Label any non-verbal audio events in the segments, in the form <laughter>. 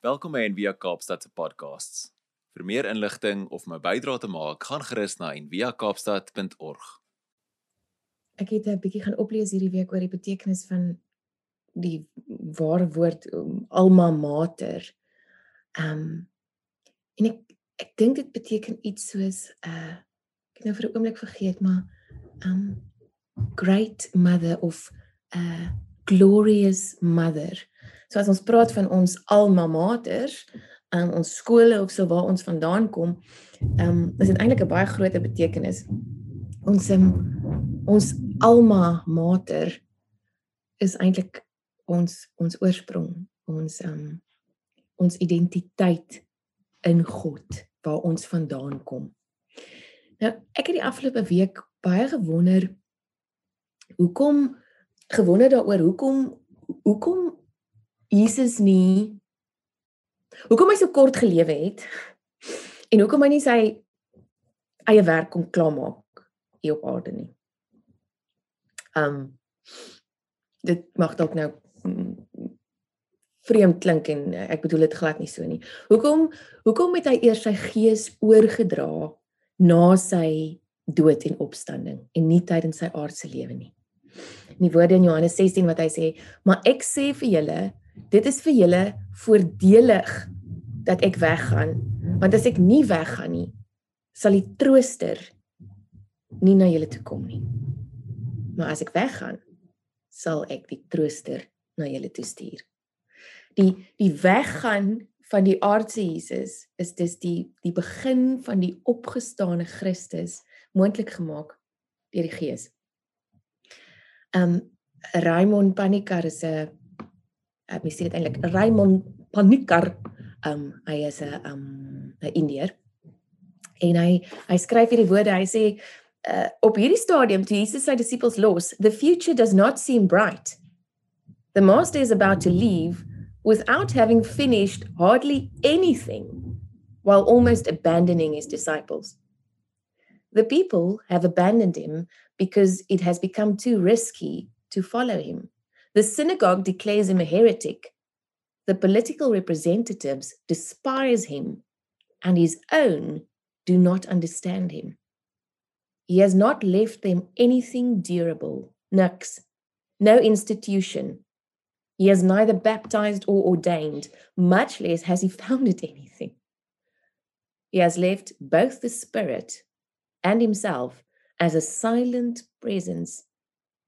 Welkom by Envia Kaapstad se podcasts. Vir meer inligting of my bydrae te maak, gaan gerus na enviakaapstad.org. Ek het 'n bietjie gaan oplees hierdie week oor die betekenis van die ware woord um, alma mater. Ehm um, en ek ek dink dit beteken iets soos 'n uh, ek het nou vir 'n oomblik vergeet, maar ehm um, great mother of 'n uh, glorious mother. So as ons praat van ons alma maters, um, ons skole of so waar ons vandaan kom, ehm um, is dit eintlik 'n baie groot betekenis. Ons um, ons alma mater is eintlik ons ons oorsprong, ons um, ons identiteit in God waar ons vandaan kom. Nou, ek het die afgelope week baie gewonder hoekom gewonder daaroor hoekom hoekom Jesus nie hoekom hy so kort gelewe het en hoekom hy nie sy eie werk kon klaarmaak hier op aarde nie. Um dit mag dalk nou mm, vreemd klink en ek bedoel dit glad nie so nie. Hoekom hoekom het hy eers sy gees oorgedra na sy dood en opstanding en nie tydens sy aardse lewe nie? In die woorde in Johannes 16 wat hy sê, "Maar ek sê vir julle, dit is vir julle voordelig dat ek weggaan want as ek nie weggaan nie sal die trooster nie na julle toe kom nie maar as ek weggaan sal ek die trooster na julle toe stuur die die weggaan van die aardse Jesus is dis die die begin van die opgestane Christus moontlik gemaak deur die Gees. Um Raymond Panikar is 'n ek mis dit eintlik Raymond Panikar um hy is 'n um 'n Indiër. En hy hy skryf hierdie woorde. Hy sê uh, op hierdie stadium toe Jesus sy disippels los the future does not seem bright. The master is about to leave without having finished hardly anything while almost abandoning his disciples. The people have abandoned him because it has become too risky to follow him The synagogue declares him a heretic. The political representatives despise him, and his own do not understand him. He has not left them anything durable, nux, no institution. He has neither baptized or ordained, much less has he <laughs> founded anything. He has left both the Spirit and himself as a silent presence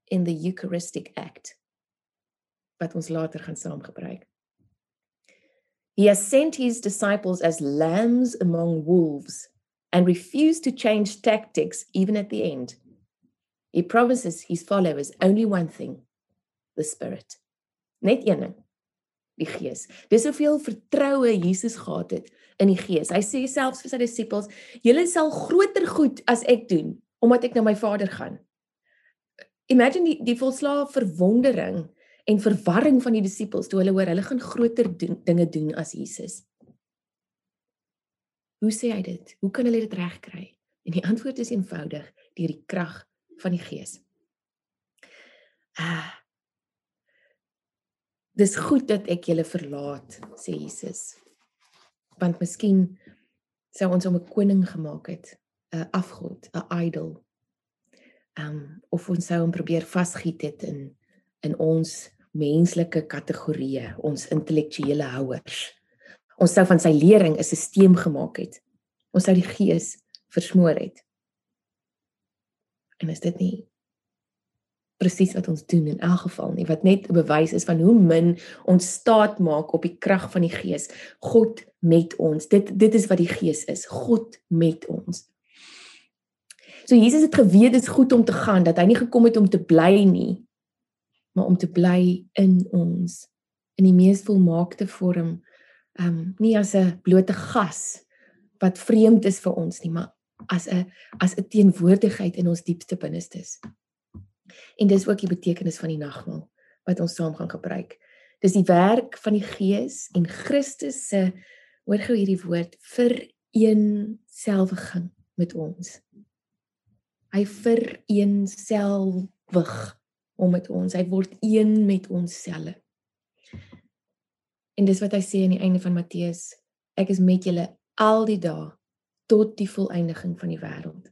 in the Eucharistic act. Wat ons later gaan saamgebruik. He has sent his disciples as lambs among wolves and refused to change tactics even at the end. He promises his followers only one thing, the spirit. Net een ding, die gees. Dis hoeveel vertroue Jesus gehad het in die gees. Hy sê selfs vir sy disippels, julle sal groter goed as ek doen omdat ek na my Vader gaan. Imagine die die volslae verwondering en verwarring van die disippels toe hulle hoor hulle gaan groter doen, dinge doen as Jesus. Hoe sê hy dit? Hoe kan hulle dit regkry? En die antwoord is eenvoudig, deur die krag van die Gees. Ah. Dis goed dat ek julle verlaat, sê Jesus. Want miskien sou ons hom 'n koning gemaak het, 'n afgod, 'n idol. Ehm um, of ons sou hom probeer vasgiet het in in ons menslike kategorieë, ons intellektuele houers. Ons sou van sy lering 'n stelsel gemaak het. Ons sou die gees versmoor het. En is dit nie presies wat ons doen in elk geval nie, wat net 'n bewys is van hoe min ons staat maak op die krag van die gees. God met ons. Dit dit is wat die gees is. God met ons. So Jesus het geweet dit is goed om te gaan, dat hy nie gekom het om te bly nie, maar om te bly in ons in die mees volmaakte vorm um, nie as 'n blote gas wat vreemd is vir ons nie maar as 'n as 'n teenwoordigheid in ons diepste binnestes. En dis ook die betekenis van die nagmaal wat ons saam gaan gebruik. Dis die werk van die Gees en Christus se hoor gou hierdie woord vir een selfiging met ons. Hy vir een selfig om met ons. Hy word een met ons selfe. En dis wat hy sê aan die einde van Matteus, ek is met julle al die dae tot die volëindiging van die wêreld.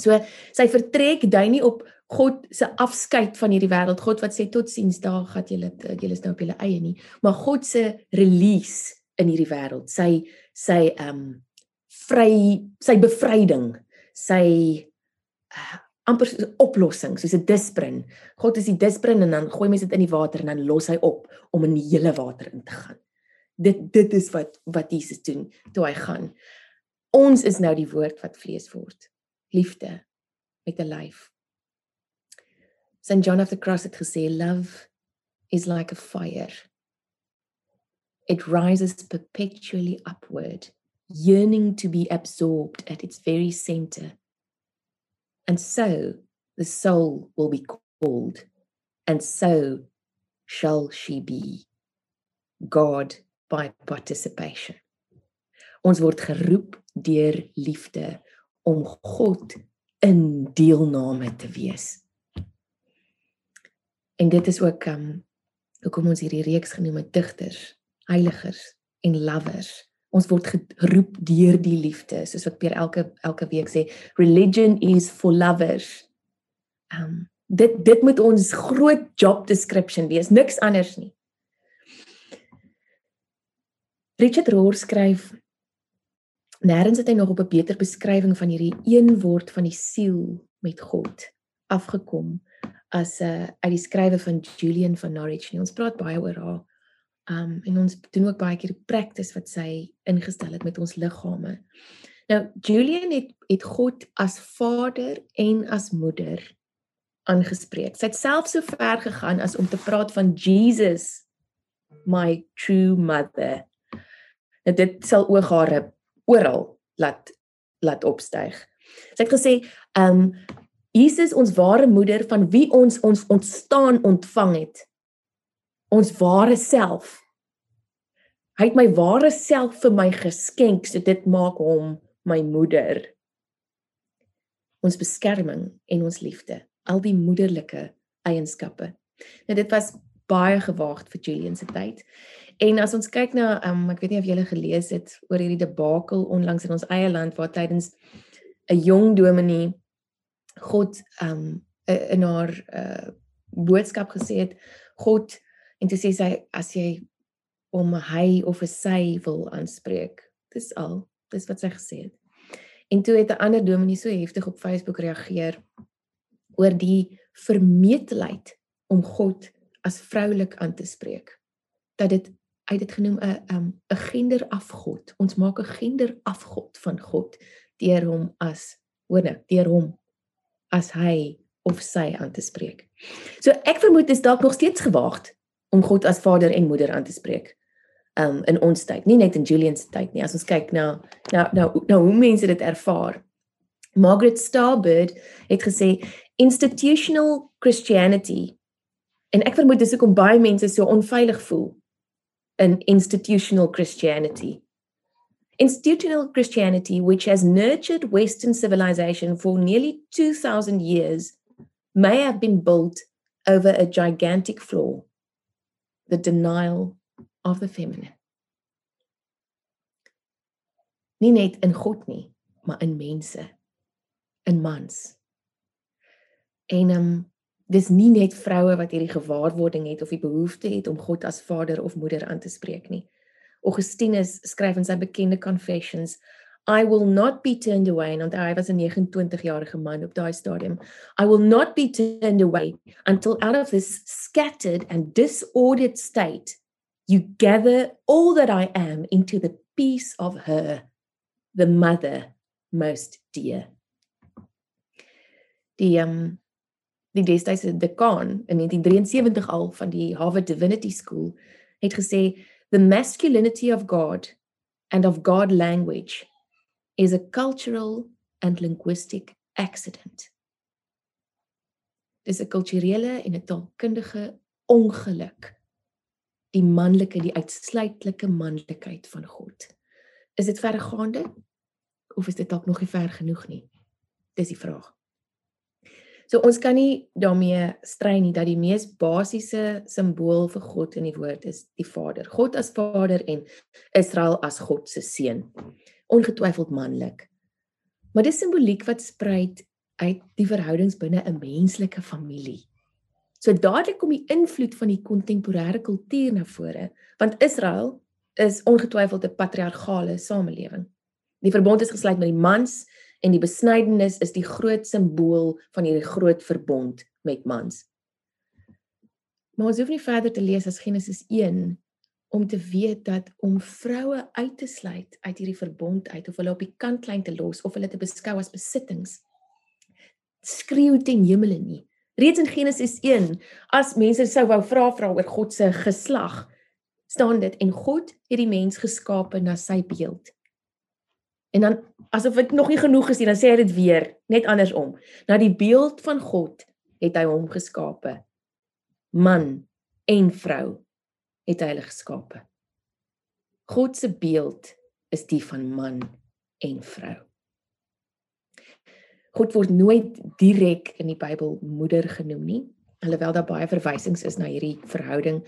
So sy vertrek dui nie op God se afskeid van hierdie wêreld. God wat sê totsiens, daar gaan julle julle is nou op julle eie nie, maar God se release in hierdie wêreld. Sy sy ehm um, vry sy bevryding, sy uh, amper soos 'n oplossing, soos 'n disprin. God is die disprin en dan gooi mens dit in die water en dan los hy op om in die hele water in te gaan. Dit dit is wat wat Jesus doen toe hy gaan. Ons is nou die woord wat vlees word. Liefde met 'n lyf. St John of the Cross het gesê love is like a fire. It rises perpetually upward, yearning to be absorbed at its very center. And so the soul will be called, and so shall she be. God by participation. Ons word geroep deur liefde om God in deelname te wees. En dit is ook um hoekom ons hierdie reeks genoem het digters, heiligers en lovers. Ons word geroep deur die liefde, soos wat Pierre elke elke week sê, religion is for lovers. Um dit dit moet ons groot job description wees, niks anders nie. Richard Rohr skryf Nêrens het hy nog op 'n beter beskrywing van hierdie een word van die siel met God afgekom as 'n uh, uit die skrywe van Julian van Norwich. Nie. Ons praat baie oor haar. Um en ons doen ook baie keer die praktis wat sy ingestel het met ons liggame. Nou Julian het het God as Vader en as Moeder aangespreek. Sy het self so ver gegaan as om te praat van Jesus my true mother. Nou dit sal ook haar oral laat laat opstyg. Sy het gesê, um, Jesus ons ware moeder van wie ons ons ontstaan ontvang het. Ons ware self. Hy het my ware self vir my geskenk, so dit maak hom my moeder. Ons beskerming en ons liefde, al die moederlike eienskappe. Nou dit was baie gewaagd vir Julian se tyd. En as ons kyk na um, ek weet nie of julle gelees het oor hierdie debakel onlangs in ons eie land waar tydens 'n jong dominee God um in haar uh, boodskap gesê het God en toe sê sy as jy om hy of 'n sy wil aanspreek dis al dis wat sy gesê het en toe het 'n ander dominee so heftig op Facebook reageer oor die vermetelheid om God as vroulik aan te spreek dat dit het dit genoem 'n 'n 'n genderafgod. Ons maak 'n genderafgod van God deur hom as hoorde, deur hom as hy of sy aan te spreek. So ek vermoed dit is dalk nog steeds gewaagd om God as vader en moeder aan te spreek. Um in ons tyd, nie net in Julian se tyd nie. As ons kyk na nou nou nou hoe mense dit ervaar. Margaret Starbird het gesê institutional Christianity en ek vermoed dis hoekom baie mense so onveilig voel an institutional Christianity. Institutional Christianity, which has nurtured Western civilization for nearly 2,000 years, may have been built over a gigantic flaw the denial of the feminine. Nie net in God nie, maar in mense, in mans. En um dis nie net vroue wat hierdie gewaarwording het of die behoefte het om God as vader of moeder aan te spreek nie. Augustinus skryf in sy bekende Confessions, I will not be turned away and I was a 29 jarige man op daai stadium. I will not be turned away until out of this scattered and disordered state you gather all that I am into the peace of her, the mother most dear. Die um die destydse dekaan in 1973 al van die Harvard Divinity School het gesê the masculinity of God and of God language is a cultural and linguistic accident. Dis 'n kulturele en 'n taalkundige ongeluk. Die manlike, die uitsluitlike manlikheid van God. Is dit verregaande of is dit dalk nog nie ver genoeg nie? Dis die vraag. So ons kan nie daarmee strei nie dat die mees basiese simbool vir God in die woord is die Vader. God as Vader en Israel as God se seun. Ongetwyfeld manlik. Maar dis simboliek wat spruit uit die verhoudings binne 'n menslike familie. So dadelik kom die invloed van die kontemporêre kultuur na vore, want Israel is ongetwyfeld 'n patriargale samelewing. Die verbond is gesluit met die mans en die besnydenis is die groot simbool van hierdie groot verbond met mans. Maar ons hoef nie verder te lees as Genesis 1 om te weet dat om vroue uit te sluit uit hierdie verbond uit of hulle op die kantlyn te los of hulle te beskou as besittings skreeu ten hemele nie. Reeds in Genesis 1 as mense sou wou vra vra oor God se geslag staan dit en God het die mens geskape na sy beeld. En dan asof dit nog nie genoeg is nie, dan sê hy dit weer, net andersom. Na die beeld van God het hy hom geskape. Man en vrou het hy hulle geskape. God se beeld is die van man en vrou. God word nooit direk in die Bybel moeder genoem nie, alhoewel daar baie verwysings is na hierdie verhouding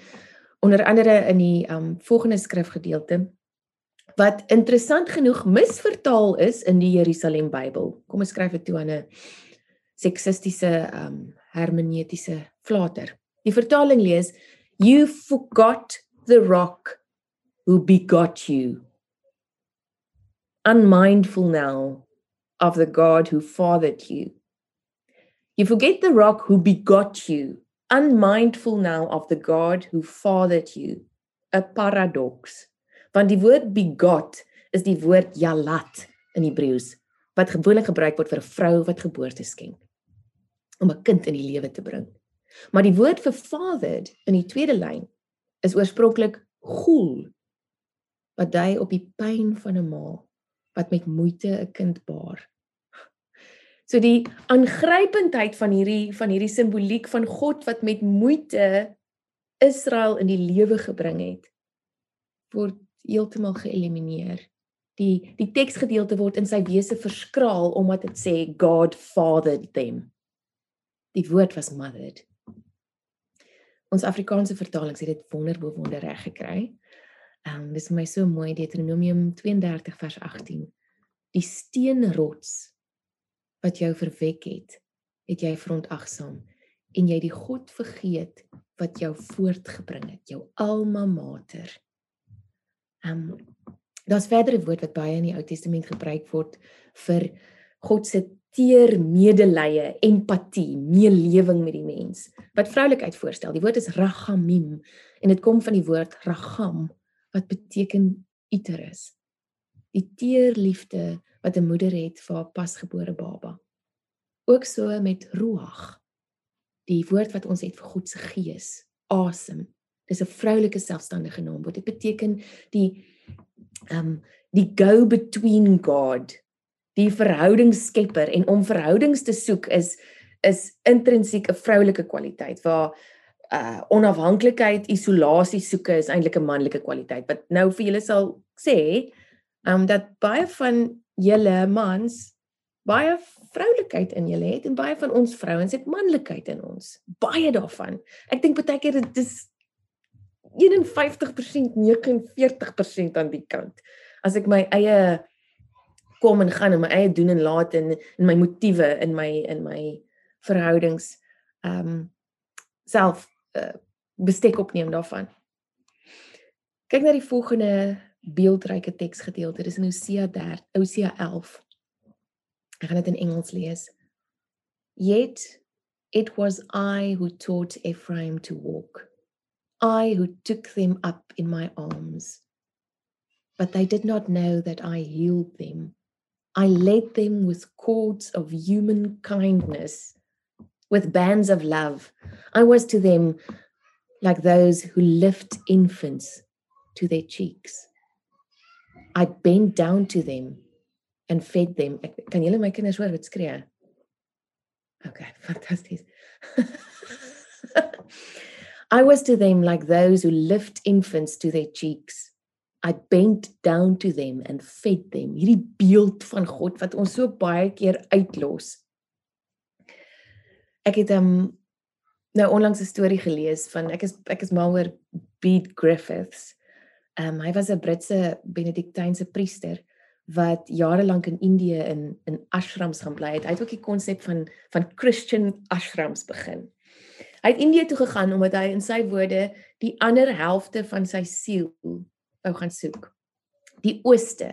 onder andere in die um volgende skrifgedeelte wat interessant genoeg misvertaal is in die Jerusalem Bybel. Kom ons skryf dit toe aan 'n seksistiese um hermeneutiese flater. Die vertaling lees: You forgot the rock who begot you. Unmindful now of the God who fathered you. You forget the rock who begot you unmindful now of the God who fathered you. A paradox. Want die woord begot is die woord yalat in Hebreëus wat gewoonlik gebruik word vir 'n vrou wat geboorte skenk om 'n kind in die lewe te bring. Maar die woord vir fathered in die tweede lyn is oorspronklik gul wat dui op die pyn van 'n ma wat met moeite 'n kind baar. So die aangrypendheid van hierdie van hierdie simboliek van God wat met moeite Israel in die lewe gebring het word heeltemal geëlimineer. Die die teksgedeelte word in sy wese verskraal omdat dit sê God fathered them. Die woord was mothered. Ons Afrikaanse vertalings het dit wonderbo wonder reg gekry. Ehm um, dis vir my so mooi Deuteronomium 32 vers 18. Die steenrots wat jou verwek het, het jy verontagsaam en jy die God vergeet wat jou voortgebring het, jou alma mater. Ehm um, daar's verdere woord wat baie in die Ou Testament gebruik word vir God se teer medelee, empatie, meelewing met die mens. Wat vroulikheid voorstel. Die woord is ragamim en dit kom van die woord ragam wat beteken uterus. Die teer liefde wat 'n moeder het vir haar pasgebore baba. Ook so met ruach. Die woord wat ons het vir God se gees, asem. Dis 'n vroulike selfstandige naam. Wat dit beteken die ehm um, die go between God, die verhoudingsskepper en om verhoudings te soek is is intrinsiek 'n vroulike kwaliteit waar uh onafhanklikheid, isolasie soeke is eintlik 'n manlike kwaliteit. Wat nou vir julle sal sê, um, dat baie van julle mans baie vroulikheid in julle het en baie van ons vrouens het manlikheid in ons. Baie daarvan. Ek dink baie keer dit is 51% 49% aan die kant. As ek my eie kom en gaan en my eie doen en laat en in my motiewe in my in my verhoudings ehm um, self uh, bestek opneem daarvan. Kyk na die volgende beeldryke teksgedeelte. Dis in Hosea 3, Hosea 11. Ek gaan dit in Engels lees. Yet it was I who taught Ephraim to walk. I who took them up in my arms. But they did not know that I healed them. I led them with cords of human kindness, with bands of love. I was to them like those who lift infants to their cheeks. I bent down to them and fed them. Ek kan julle my kinders hoor? Okay, <laughs> fantasties. <laughs> I was to them like those who lift infants to their cheeks. I bent down to them and fed them. Hierdie beeld van God wat ons so baie keer uitlos. ek het um nou onlangs 'n storie gelees van ek is ek is mal oor Beat Griffiths. Um hy was 'n Britse Benediktynse priester wat jare lank in Indië in in ashrams gaan bly het. Hy het ook die konsep van van Christian ashrams begin. Hy het Indië toe gegaan omdat hy in sy woorde die ander helfte van sy siel wou gaan soek. Die ooste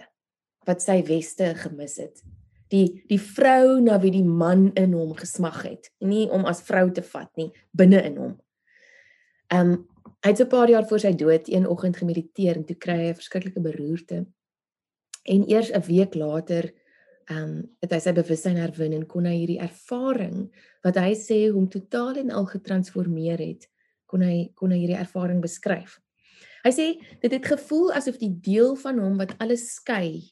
wat sy weste gemis het. Die die vrou na wie die man in hom gesmag het, nie om as vrou te vat nie, binne in hom. Um, hy het so 'n paar jaar voor sy dood een oggend gemediteer en toe kry hy 'n verskriklike beroerte En eers 'n week later, um, het hy sy bewustheid herwin en kon hy hierdie ervaring wat hy sê hom totaal en al getransformeer het, kon hy kon hy hierdie ervaring beskryf. Hy sê dit het gevoel asof die deel van hom wat alles skei,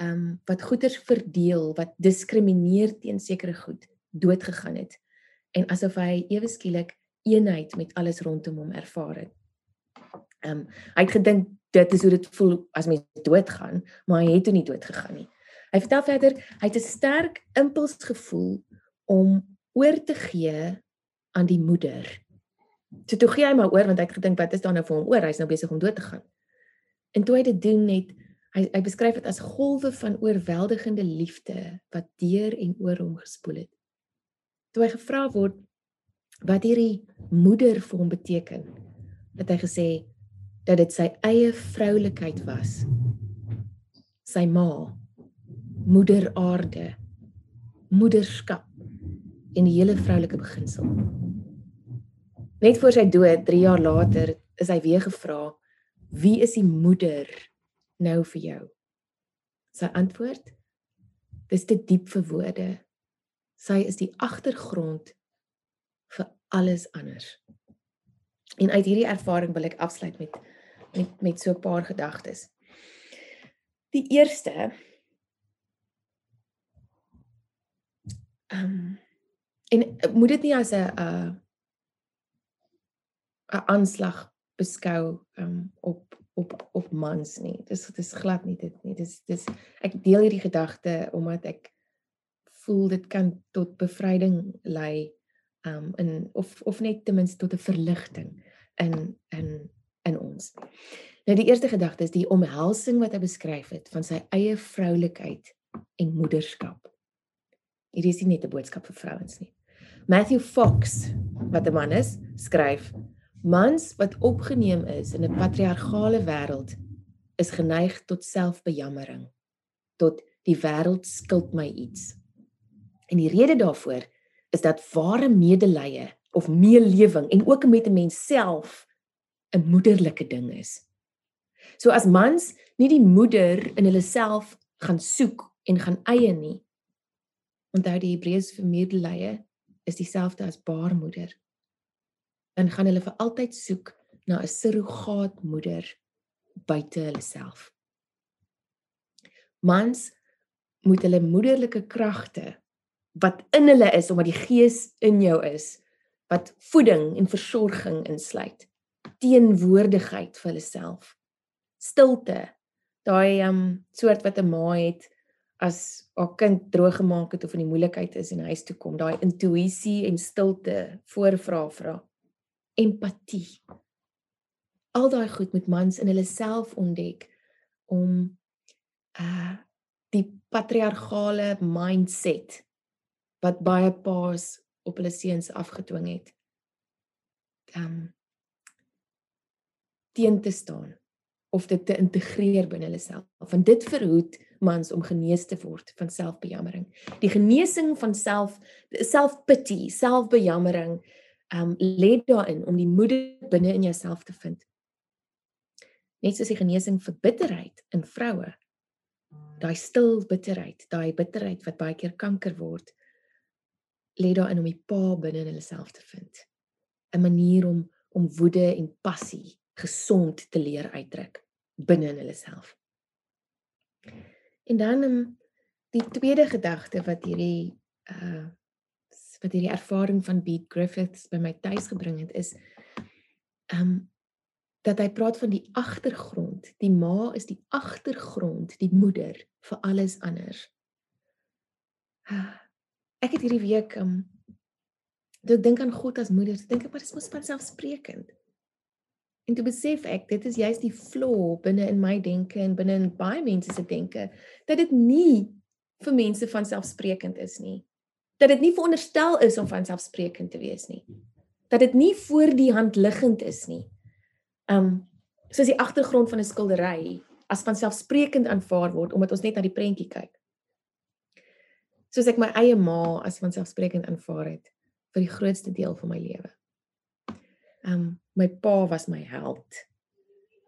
ehm um, wat goeders verdeel, wat diskrimineer teen sekere goed, dood gegaan het en asof hy ewe skielik eenheid met alles rondom hom ervaar het. Ehm um, hy het gedink dit is hoe dit voel as mens doodgaan, maar hy het toe nie dood gegaan nie. Hy vertel verder, hy het 'n sterk impuls gevoel om oor te gee aan die moeder. So toe gee hy maar oor want hy het gedink wat is daar nou vir hom oor? Hy's nou besig om dood te gaan. En toe hy dit doen net hy hy beskryf dit as golwe van oorweldigende liefde wat deur en oor hom gespoel het. Toe hy gevra word wat hierdie moeder vir hom beteken, het hy gesê dat dit sy eie vroulikheid was. Sy ma, moeder aarde, moederskap en die hele vroulike beginsel. Net voor sy dood 3 jaar later is hy weer gevra, "Wie is die moeder nou vir jou?" Sy antwoord: "Dis te diep vir woorde. Sy is die agtergrond vir alles anders." En uit hierdie ervaring wil ek afsluit met met met so 'n paar gedagtes. Die eerste ehm um, en moet dit nie as 'n 'n 'n aanslag beskou um, op op op mans nie. Dis dis glad nie dit nie. Dis dis ek deel hierdie gedagte omdat ek voel dit kan tot bevryding lei um in of of net ten minste tot 'n verligting in in in ons. Nou die eerste gedagte is die omhelsing wat hy beskryf het van sy eie vroulikheid en moederskap. Hierdie is nie net 'n boodskap vir vrouens nie. Matthew Fox, wat 'n man is, skryf: Mans wat opgeneem is in 'n patriargale wêreld is geneig tot selfbejammering, tot die wêreld skuld my iets. En die rede daarvoor is dat ware medelee of meelewing en ook met 'n mens self 'n moederlike ding is. So as mans nie die moeder in hulle self gaan soek en gaan eie nie. Onthou die Hebreëse vermeerdelee is dieselfde as baarmoeder. Dan gaan hulle vir altyd soek na 'n surrogaatmoeder buite hulle self. Mans moet hulle moederlike kragte wat in hulle is omdat die gees in jou is wat voeding en versorging insluit teenwoordigheid vir hulle self. Stilte. Daai um soort wat 'n ma het as haar kind droog gemaak het of in die moeilikheid is en huis toe kom, daai intuïsie en stilte voorvra vra. Empatie. Al daai goed moet mans in hulle self ontdek om uh die patriargale mindset wat baie paas op hulle seuns afgedwing het. Um teen te staan of dit te integreer binne hulle self. Want dit verhoed mans om genees te word van selfbejammering. Die genesing van self self-pity, selfbejammering, um lê daarin om die moed binne in jouself te vind. Net soos die genesing vir bitterheid in vroue. Daai stil bitterheid, daai bitterheid wat baie keer kanker word, lê daarin om die pa binne in hulle self te vind. 'n Manier om om woede en passie gesond te leer uitdruk binne in hulle self. En dan um, die tweede gedagte wat hierdie uh wat hierdie ervaring van Beat Griffiths by my tuis gebring het is um dat hy praat van die agtergrond. Die ma is die agtergrond, die moeder vir alles anders. Ek het hierdie week um Toe ek dink aan God as moeder, dink ek maar dis mos vanselfsprekend. En toe besef ek dit is juist die flaw binne in my denke en binne in baie mense se denke dat dit nie vir mense vanselfsprekend is nie. Dat dit nie veronderstel is om vanselfsprekend te wees nie. Dat dit nie voor die hand liggend is nie. Um soos die agtergrond van 'n skildery as vanselfsprekend aanvaar word omdat ons net na die prentjie kyk. Soos ek my eie ma as vanselfsprekend aanvaar het vir die grootste deel van my lewe. Um my pa was my held.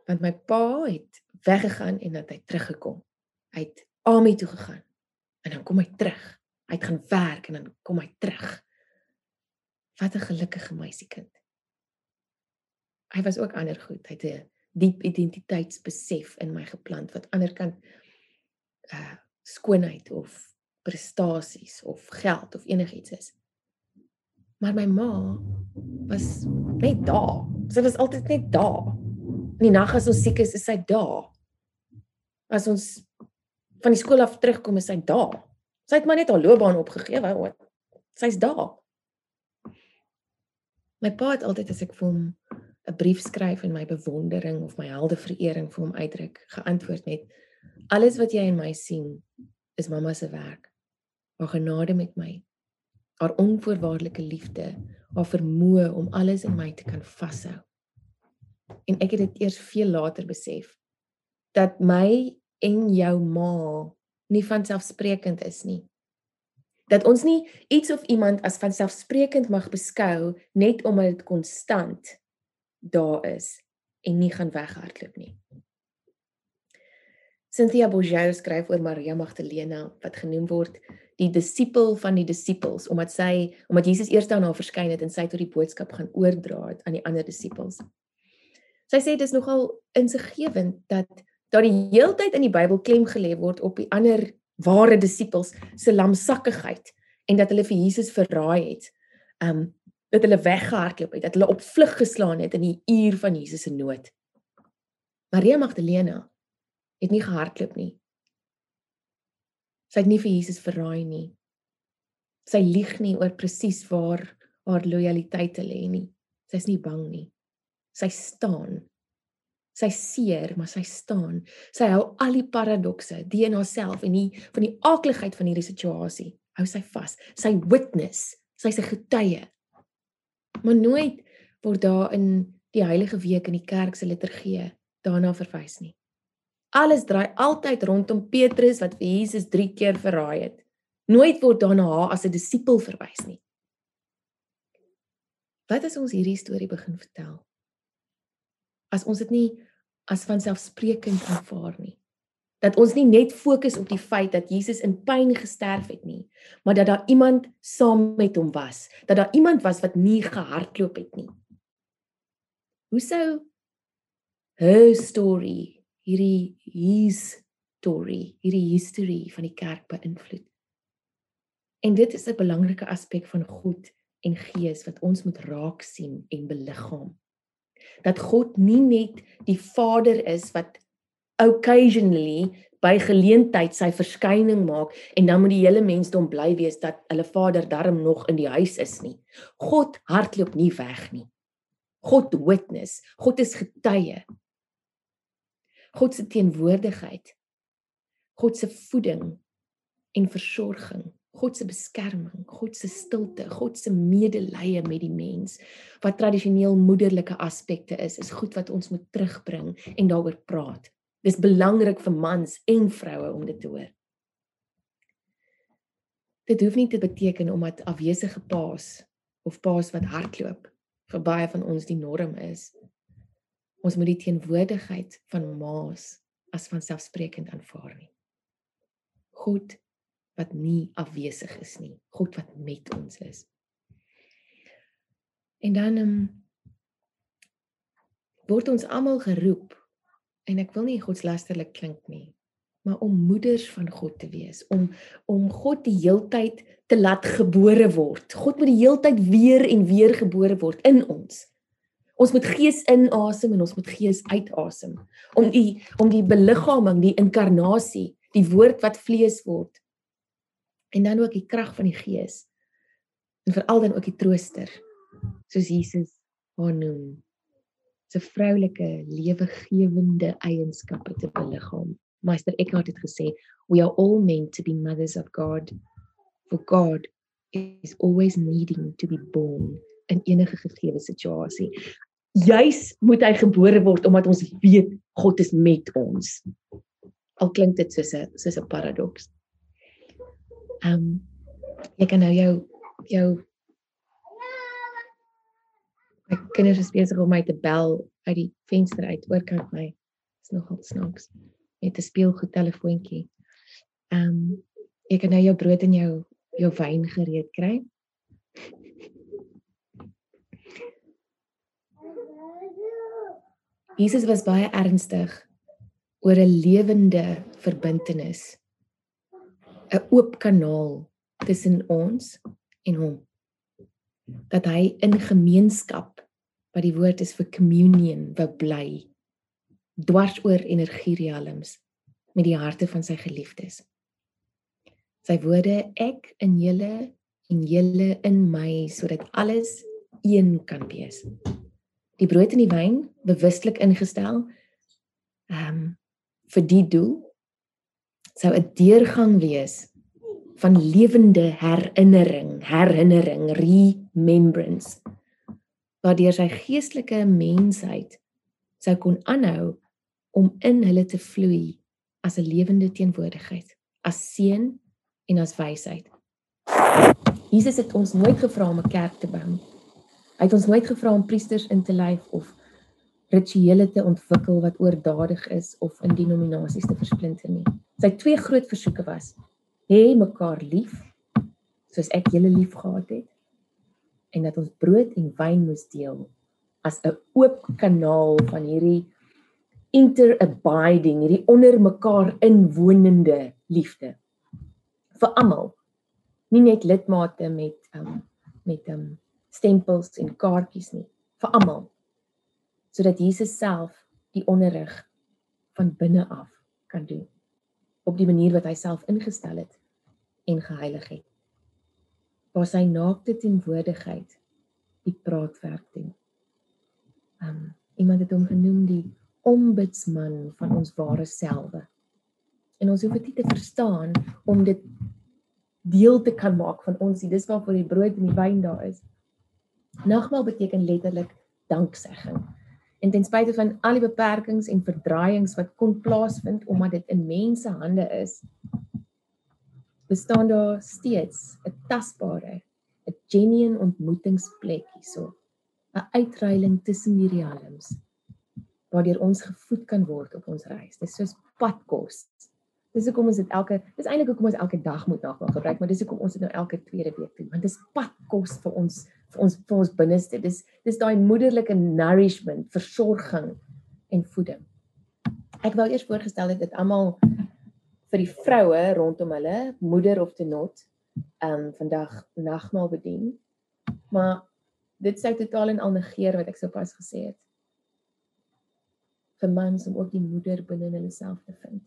Want my pa het weggegaan en dan hy teruggekom. Hy het Ami toe gegaan en dan kom hy terug. Hy het gaan werk en dan kom hy terug. Wat 'n gelukkige meisiekind. Hy was ook ander goed. Hy het 'n diep identiteitsbesef in my geplant wat ander kan uh skoonheid of prestasies of geld of enigiets is. Maar my ma was net daar. Sy was altyd net daar. In die nag as ons siek is, is sy daar. As ons van die skool af terugkom, is sy daar. Sy het maar net haar loopbaan opgegee, wou. Sy's daar. My pa het altyd as ek vir hom 'n brief skryf en my bewondering of my heldeverering vir hom uitdruk, geantwoord met alles wat jy in my sien is mamma se werk. Haar genade met my, haar onvoorwaardelike liefde, haar vermoë om alles in my te kan vashou. En ek het dit eers veel later besef dat my en jou ma nie van selfsprekend is nie. Dat ons nie iets of iemand as van selfsprekend mag beskou net omdat dit konstant daar is en nie gaan weghardloop nie. Cynthia Bourgeau skryf oor Maria Magdalena wat genoem word die disipel van die disippels omdat sy omdat Jesus eers aan haar verskyn het en sy tot die boodskap gaan oordra het aan die ander disippels. Sy sê dit is nogal insiggewend dat daar die heeltyd in die Bybel klem gelê word op die ander ware disippels se lamsakkigheid en dat hulle vir Jesus verraai het. Um dat hulle weggehardloop het, dat hulle op vlug geslaan het in die uur van Jesus se nood. Maria Magdalena het nie gehardloop nie. Sy het nie vir Jesus verraai nie. Sy lieg nie oor presies waar haar lojaliteit lê nie. Sy's nie bang nie. Sy staan. Sy seer, maar sy staan. Sy hou al die paradokse, die in haarself en die van die aakligheid van hierdie situasie, hou sy vas. Sy witness, sy's 'n getuie maar nooit word daar in die heilige week in die kerk se liturgie daarna verwys nie. Alles draai altyd rondom Petrus wat vir Jesus 3 keer verraai het. Nooit word daarna haar as 'n disipel verwys nie. Wat as ons hierdie storie begin vertel? As ons dit nie as vanselfsprekend aanvaar nie. Dat ons nie net fokus op die feit dat Jesus in pyn gesterf het nie, maar dat daar iemand saam met hom was, dat daar iemand was wat nie gehardloop het nie. Hoe sou her story, hierdie his story, hierdie history van die kerk beïnvloed? En dit is 'n belangrike aspek van God en Gees wat ons moet raak sien en beliggaam. Dat God nie net die Vader is wat occasionally by geleentheid sy verskyning maak en dan moet die hele mensdom bly wees dat hulle Vader darm nog in die huis is nie. God hardloop nie weg nie. God witness, God is getuie. God se teenwoordigheid. God se voeding en versorging, God se beskerming, God se stilte, God se medelee met die mens wat tradisioneel moederlike aspekte is, is goed wat ons moet terugbring en daaroor praat. Dis belangrik vir mans en vroue om dit te hoor. Dit hoef nie te beteken omdat afwesige paas of paas wat hardloop vir baie van ons die norm is. Ons moet die teenwoordigheid van maas as vanselfsprekend aanvaar nie. God wat nie afwesig is nie, God wat met ons is. En dan um, word ons almal geroep en ek wil nie godslasterlik klink nie maar om moeders van God te wees om om God die heeltyd te laat gebore word. God moet die heeltyd weer en weer gebore word in ons. Ons moet gees inasem en ons moet gees uitasem om die om die beliggaaming die inkarnasie die woord wat vlees word en dan ook die krag van die gees En veral dan ook die trooster, soos Jesus haar noem. 'n vroulike lewegewende eienskappe te beliggaam. Meester Eckhart het gesê, "We are all meant to be mothers of God, for God is always needing to be born in enige gegee situasie." Juis moet hy gebore word omdat ons weet God is met ons. Al klink dit soos 'n soos 'n paradoks. Ehm um, jy kan nou jou jou my kinders is besig om my te bel uit die venster uit oorkant my. Dit is nogal snaaks. Met 'n speelgoed telefoontjie. Ehm um, ek kan nou jou brood en jou jou wyn gereed kry. Jesus was baie ernstig oor 'n lewende verbintenis. 'n Oop kanaal tussen ons en hom dat hy in gemeenskap wat die woord is vir communion wou bly dwars oor energierealms met die harte van sy geliefdes. Sy woorde ek in julle en julle in my sodat alles een kan wees. Die brood en die wyn bewustelik ingestel ehm um, vir die doel sou 'n deurgang wees van lewende herinnering, herinnering, remembrance. Waardeur sy geestelike mensheid sou kon aanhou om in hulle te vloei as 'n lewende teenwoordigheid, as seën en as wysheid. Jesus het ons nooit gevra om 'n kerk te bou. Hy het ons nooit gevra om priesters in te lei of rituele te ontwikkel wat oordadig is of in denominasies te versplinter nie. Sy twee groot versoeke was: hê mekaar lief soos ek julle lief gehad het en dat ons brood en wyn moes deel as 'n oop kanaal van hierdie interabiding hierdie onder mekaar inwonende liefde vir almal nie net lidmate met um, met um, stempels en kaartjies nie vir almal sodat Jesus self die onderrig van binne af kan doen op die manier wat hy self ingestel het en geheilig het. Waar sy naakte teenwoordigheid die praatwerk doen. Um iemand het hom genoem die ombudsman van ons ware selwe. En ons hoef dit nie te verstaan om dit deel te kan maak van ons. Dis waarvoor die brood en die wyn daar is. Nagmaal beteken letterlik danksegging en ten spyte van al die beperkings en verdraaiings wat kon plaasvind omdat dit in mense hande is bestaan daar steeds 'n tasbare 'n genuine ontmoetingsplek hierso. 'n uitruiling tussen die realms waardeur ons gevoed kan word op ons reis. Dis soos padkos. Dis hoekom ons dit elke dis eintlik hoekom ons elke dag moet nagmaal gebruik maar dis hoekom ons dit nou elke tweede week doen want dis padkos vir ons vir ons vir ons binneste. Dis dis daai moederlike nourishment, versorging en voeding. Ek wou eers voorgestel het dit almal vir die vroue rondom hulle, moeder of te not, ehm um, vandag nagmaal bedien. Maar dit sou totaal en al negeer wat ek sopas gesê het. vir mans om ook die moeder binne hulle self te vind.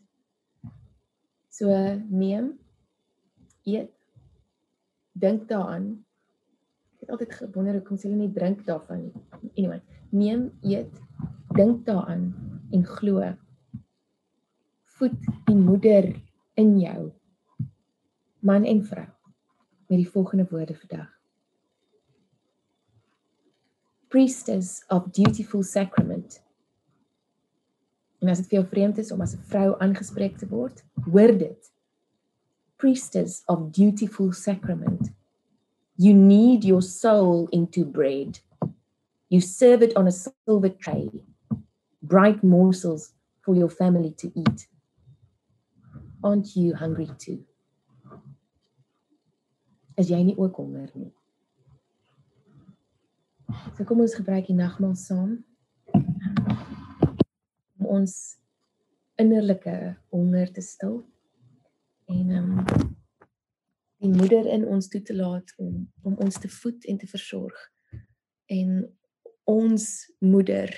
So neem eet dink daaraan het altyd gewonder hoekom hulle nie drink daarvan nie. Anyway, neem, eet, dink daaraan en glo. Voed die moeder in jou. Man en vrou met die volgende woorde vandag. Priestess of dutiful sacrament. En as dit vir jou vreemd is om as 'n vrou aangespreek te word, hoor dit. Priestess of dutiful sacrament. You knead your soul into bread. You serve it on a silver tray, bright morsels for your family to eat. Aren't you hungry too? Is jy nie ook honger nie? So kom ons gebruik die nagmaal saam. Om ons innerlike honger te stil. En ehm um, die moeder in ons toe te laat om om ons te voed en te versorg. En ons moeder,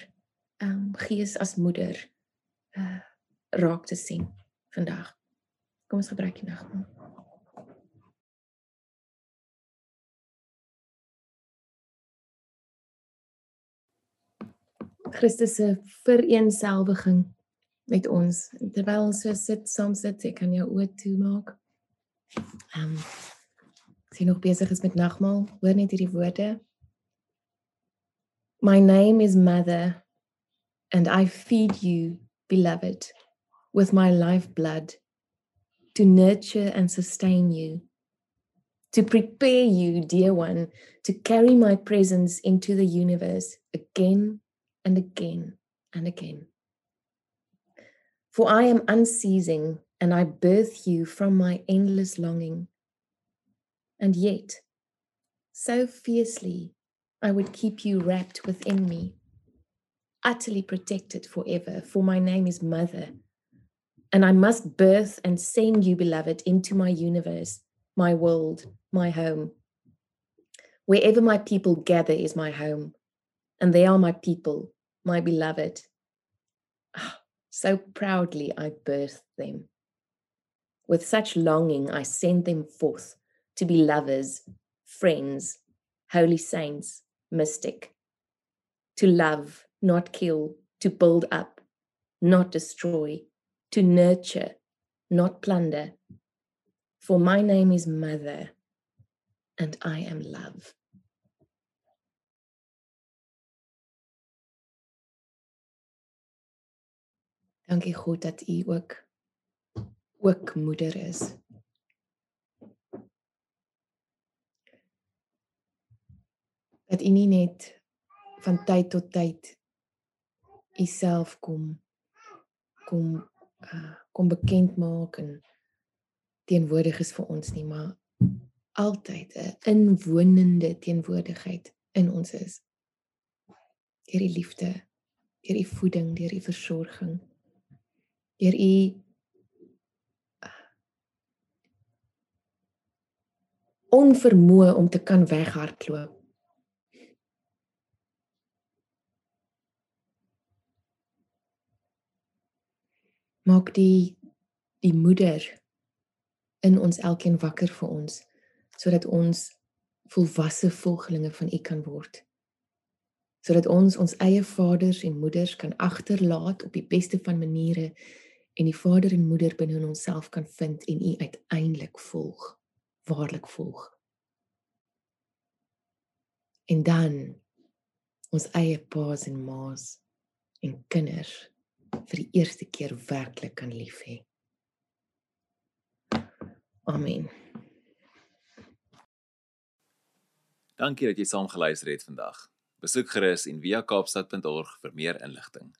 ehm um, gees as moeder uh raak te sien vandag. Kom ons gebruik die nagmaal. Christus se vereenselwiging met ons. Terwyl ons so sit, saam sit, ek kan jou oë toemaak. Ehm um, as jy nog besig is met nagmaal, hoor net hierdie woorde. My name is Mother and I feed you, beloved, with my lifeblood to nurture and sustain you, to prepare you, dear one, to carry my presence into the universe again and again and again. For I am unceasing and I birth you from my endless longing. And yet, so fiercely, I would keep you wrapped within me, utterly protected forever, for my name is Mother. And I must birth and send you, beloved, into my universe, my world, my home. Wherever my people gather is my home, and they are my people, my beloved. Oh, so proudly I birth them. With such longing, I send them forth to be lovers, friends, holy saints, mystic. To love, not kill, to build up, not destroy, to nurture, not plunder. For my name is Mother, and I am love. Dankie God dat U ook ook moeder is. Dat U nie net van tyd tot tyd U self kom kom uh, kom bekend maak en teenwoordig is vir ons nie, maar altyd 'n inwonende teenwoordigheid in ons is. Deur die liefde, deur die voeding, deur die versorging deur u onvermoë om te kan weghardloop. Maak die die moeder in ons elkeen wakker vir ons sodat ons volwasse volgelinge van u kan word sodat ons ons eie vaders en moeders kan agterlaat op die beste van maniere en die vader en moeder binne in onsself kan vind en u uiteindelik volg, waarlik volg. En dan ons eie paas en maas en kinders vir die eerste keer werklik kan lief hê. Amen. Dankie dat jy saam geluister het vandag. Besoek gerus en via kaapstad.org vir meer inligting.